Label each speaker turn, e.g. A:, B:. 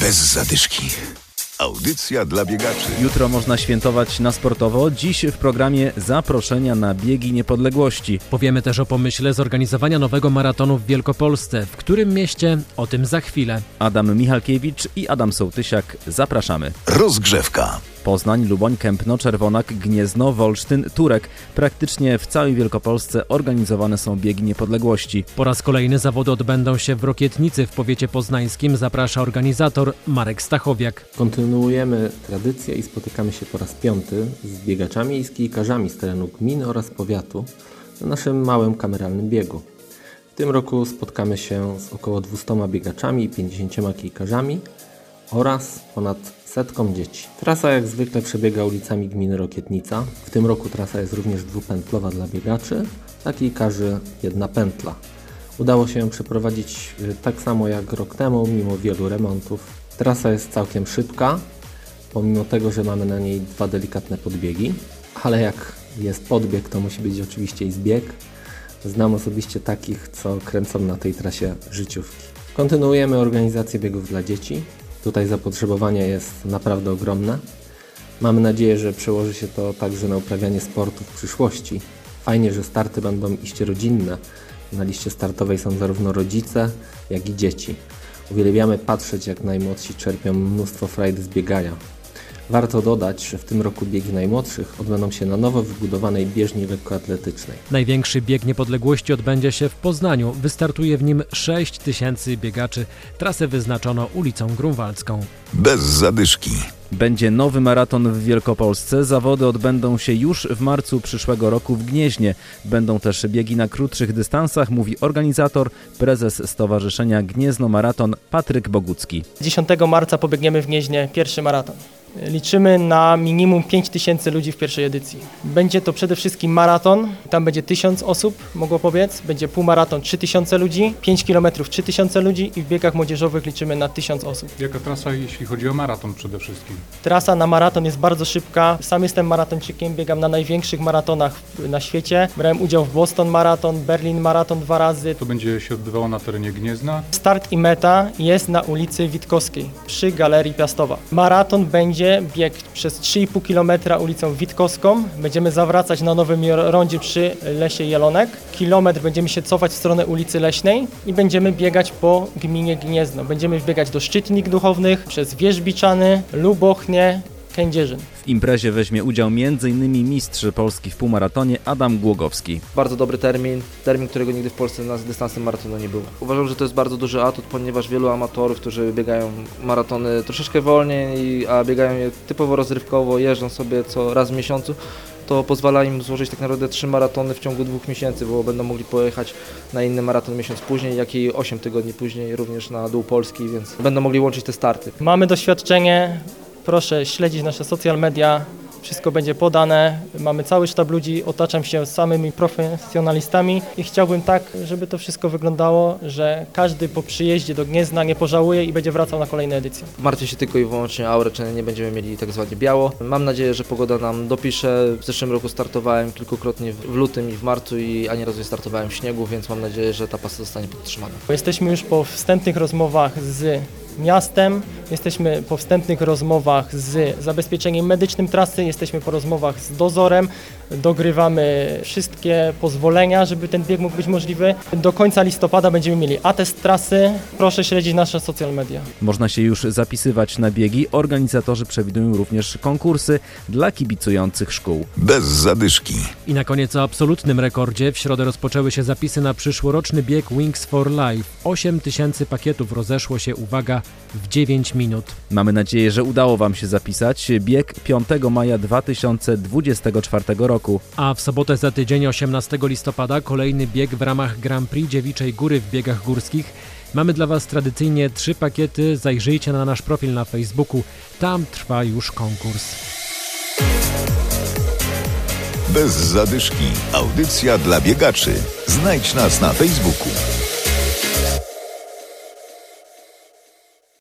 A: Bez zadyszki. Audycja dla biegaczy.
B: Jutro można świętować na sportowo. Dziś w programie zaproszenia na biegi niepodległości.
C: Powiemy też o pomyśle zorganizowania nowego maratonu w Wielkopolsce. W którym mieście? O tym za chwilę.
B: Adam Michalkiewicz i Adam Sołtysiak. Zapraszamy.
A: Rozgrzewka.
B: Poznań, Luboń, Kępno, Czerwonak, Gniezno, Wolsztyn, Turek. Praktycznie w całej Wielkopolsce organizowane są biegi niepodległości.
C: Po raz kolejny zawody odbędą się w Rokietnicy w powiecie poznańskim. Zaprasza organizator Marek Stachowiak.
D: Kontynuujemy tradycję i spotykamy się po raz piąty z biegaczami i z kijkarzami z terenu gminy oraz powiatu na naszym małym kameralnym biegu. W tym roku spotkamy się z około 200 biegaczami i 50 kijkarzami oraz ponad setką dzieci. Trasa jak zwykle przebiega ulicami gminy Rokietnica. W tym roku trasa jest również dwupętlowa dla biegaczy, dla kijkarzy jedna pętla. Udało się przeprowadzić y, tak samo jak rok temu, mimo wielu remontów. Trasa jest całkiem szybka, pomimo tego, że mamy na niej dwa delikatne podbiegi, ale jak jest podbieg, to musi być oczywiście i zbieg. Znam osobiście takich, co kręcą na tej trasie życiówki. Kontynuujemy organizację biegów dla dzieci. Tutaj zapotrzebowanie jest naprawdę ogromne. Mamy nadzieję, że przełoży się to także na uprawianie sportu w przyszłości. Fajnie, że starty będą iście rodzinne. Na liście startowej są zarówno rodzice, jak i dzieci. Uwielbiamy patrzeć, jak najmłodsi czerpią mnóstwo frajdy z biegania. Warto dodać, że w tym roku biegi najmłodszych odbędą się na nowo wybudowanej bieżni lekkoatletycznej.
C: Największy bieg niepodległości odbędzie się w Poznaniu. Wystartuje w nim 6 tysięcy biegaczy. Trasę wyznaczono ulicą Grunwaldzką.
A: Bez zadyszki.
B: Będzie nowy maraton w Wielkopolsce. Zawody odbędą się już w marcu przyszłego roku w Gnieźnie. Będą też biegi na krótszych dystansach, mówi organizator, prezes Stowarzyszenia Gniezno Maraton Patryk Bogucki.
E: 10 marca pobiegniemy w Gnieźnie pierwszy maraton. Liczymy na minimum 5 tysięcy ludzi w pierwszej edycji. Będzie to przede wszystkim maraton, tam będzie 1000 osób, mogło powiedz, będzie półmaraton 3000 ludzi, 5 km 3000 ludzi i w biegach młodzieżowych liczymy na 1000 osób.
F: Jaka trasa, jeśli chodzi o maraton przede wszystkim?
E: Trasa na maraton jest bardzo szybka. Sam jestem maratończykiem, biegam na największych maratonach na świecie. Brałem udział w Boston Maraton, Berlin Maraton dwa razy.
F: To będzie się odbywało na terenie Gniezna.
E: Start i meta jest na ulicy Witkowskiej przy Galerii Piastowa. Maraton będzie bieg przez 3,5 km ulicą Witkowską. Będziemy zawracać na nowym rondzie przy Lesie Jelonek. Kilometr będziemy się cofać w stronę ulicy Leśnej i będziemy biegać po gminie Gniezno. Będziemy biegać do Szczytnik Duchownych, przez Wierzbiczany, Lubochnie, Kędzierzyn.
B: W imprezie weźmie udział m.in. mistrz Polski w półmaratonie Adam Głogowski.
G: Bardzo dobry termin, termin, którego nigdy w Polsce na dystansem maratonu nie było. Uważam, że to jest bardzo duży atut, ponieważ wielu amatorów, którzy biegają maratony troszeczkę wolniej, a biegają je typowo rozrywkowo, jeżdżą sobie co raz w miesiącu, to pozwala im złożyć tak naprawdę trzy maratony w ciągu dwóch miesięcy, bo będą mogli pojechać na inny maraton miesiąc później, jak i 8 tygodni później również na dół Polski, więc będą mogli łączyć te starty.
E: Mamy doświadczenie, proszę śledzić nasze social media, wszystko będzie podane. Mamy cały sztab ludzi, otaczam się samymi profesjonalistami i chciałbym tak, żeby to wszystko wyglądało, że każdy po przyjeździe do Gniezna nie pożałuje i będzie wracał na kolejne edycje.
G: Martwię się tylko i wyłącznie o aurę, czy nie będziemy mieli tak zwanie biało. Mam nadzieję, że pogoda nam dopisze. W zeszłym roku startowałem kilkukrotnie w lutym i w marcu i ani razu nie startowałem w śniegu, więc mam nadzieję, że ta pasa zostanie podtrzymana.
E: Jesteśmy już po wstępnych rozmowach z miastem, jesteśmy po wstępnych rozmowach z zabezpieczeniem medycznym trasy, jesteśmy po rozmowach z dozorem, dogrywamy wszystkie pozwolenia, żeby ten bieg mógł być możliwy. Do końca listopada będziemy mieli atest trasy. Proszę śledzić nasze social media.
B: Można się już zapisywać na biegi. Organizatorzy przewidują również konkursy dla kibicujących szkół.
A: Bez zadyszki.
C: I na koniec o absolutnym rekordzie. W środę rozpoczęły się zapisy na przyszłoroczny bieg Wings for Life. 8 tysięcy pakietów rozeszło się, uwaga, w 9 minut.
B: Mamy nadzieję, że udało Wam się zapisać. Bieg 5 maja 2024 roku.
C: A w sobotę za tydzień 18 listopada kolejny bieg w ramach Grand Prix Dziewiczej Góry w biegach górskich. Mamy dla Was tradycyjnie trzy pakiety. Zajrzyjcie na nasz profil na Facebooku. Tam trwa już konkurs.
A: Bez zadyszki. Audycja dla biegaczy. Znajdź nas na Facebooku.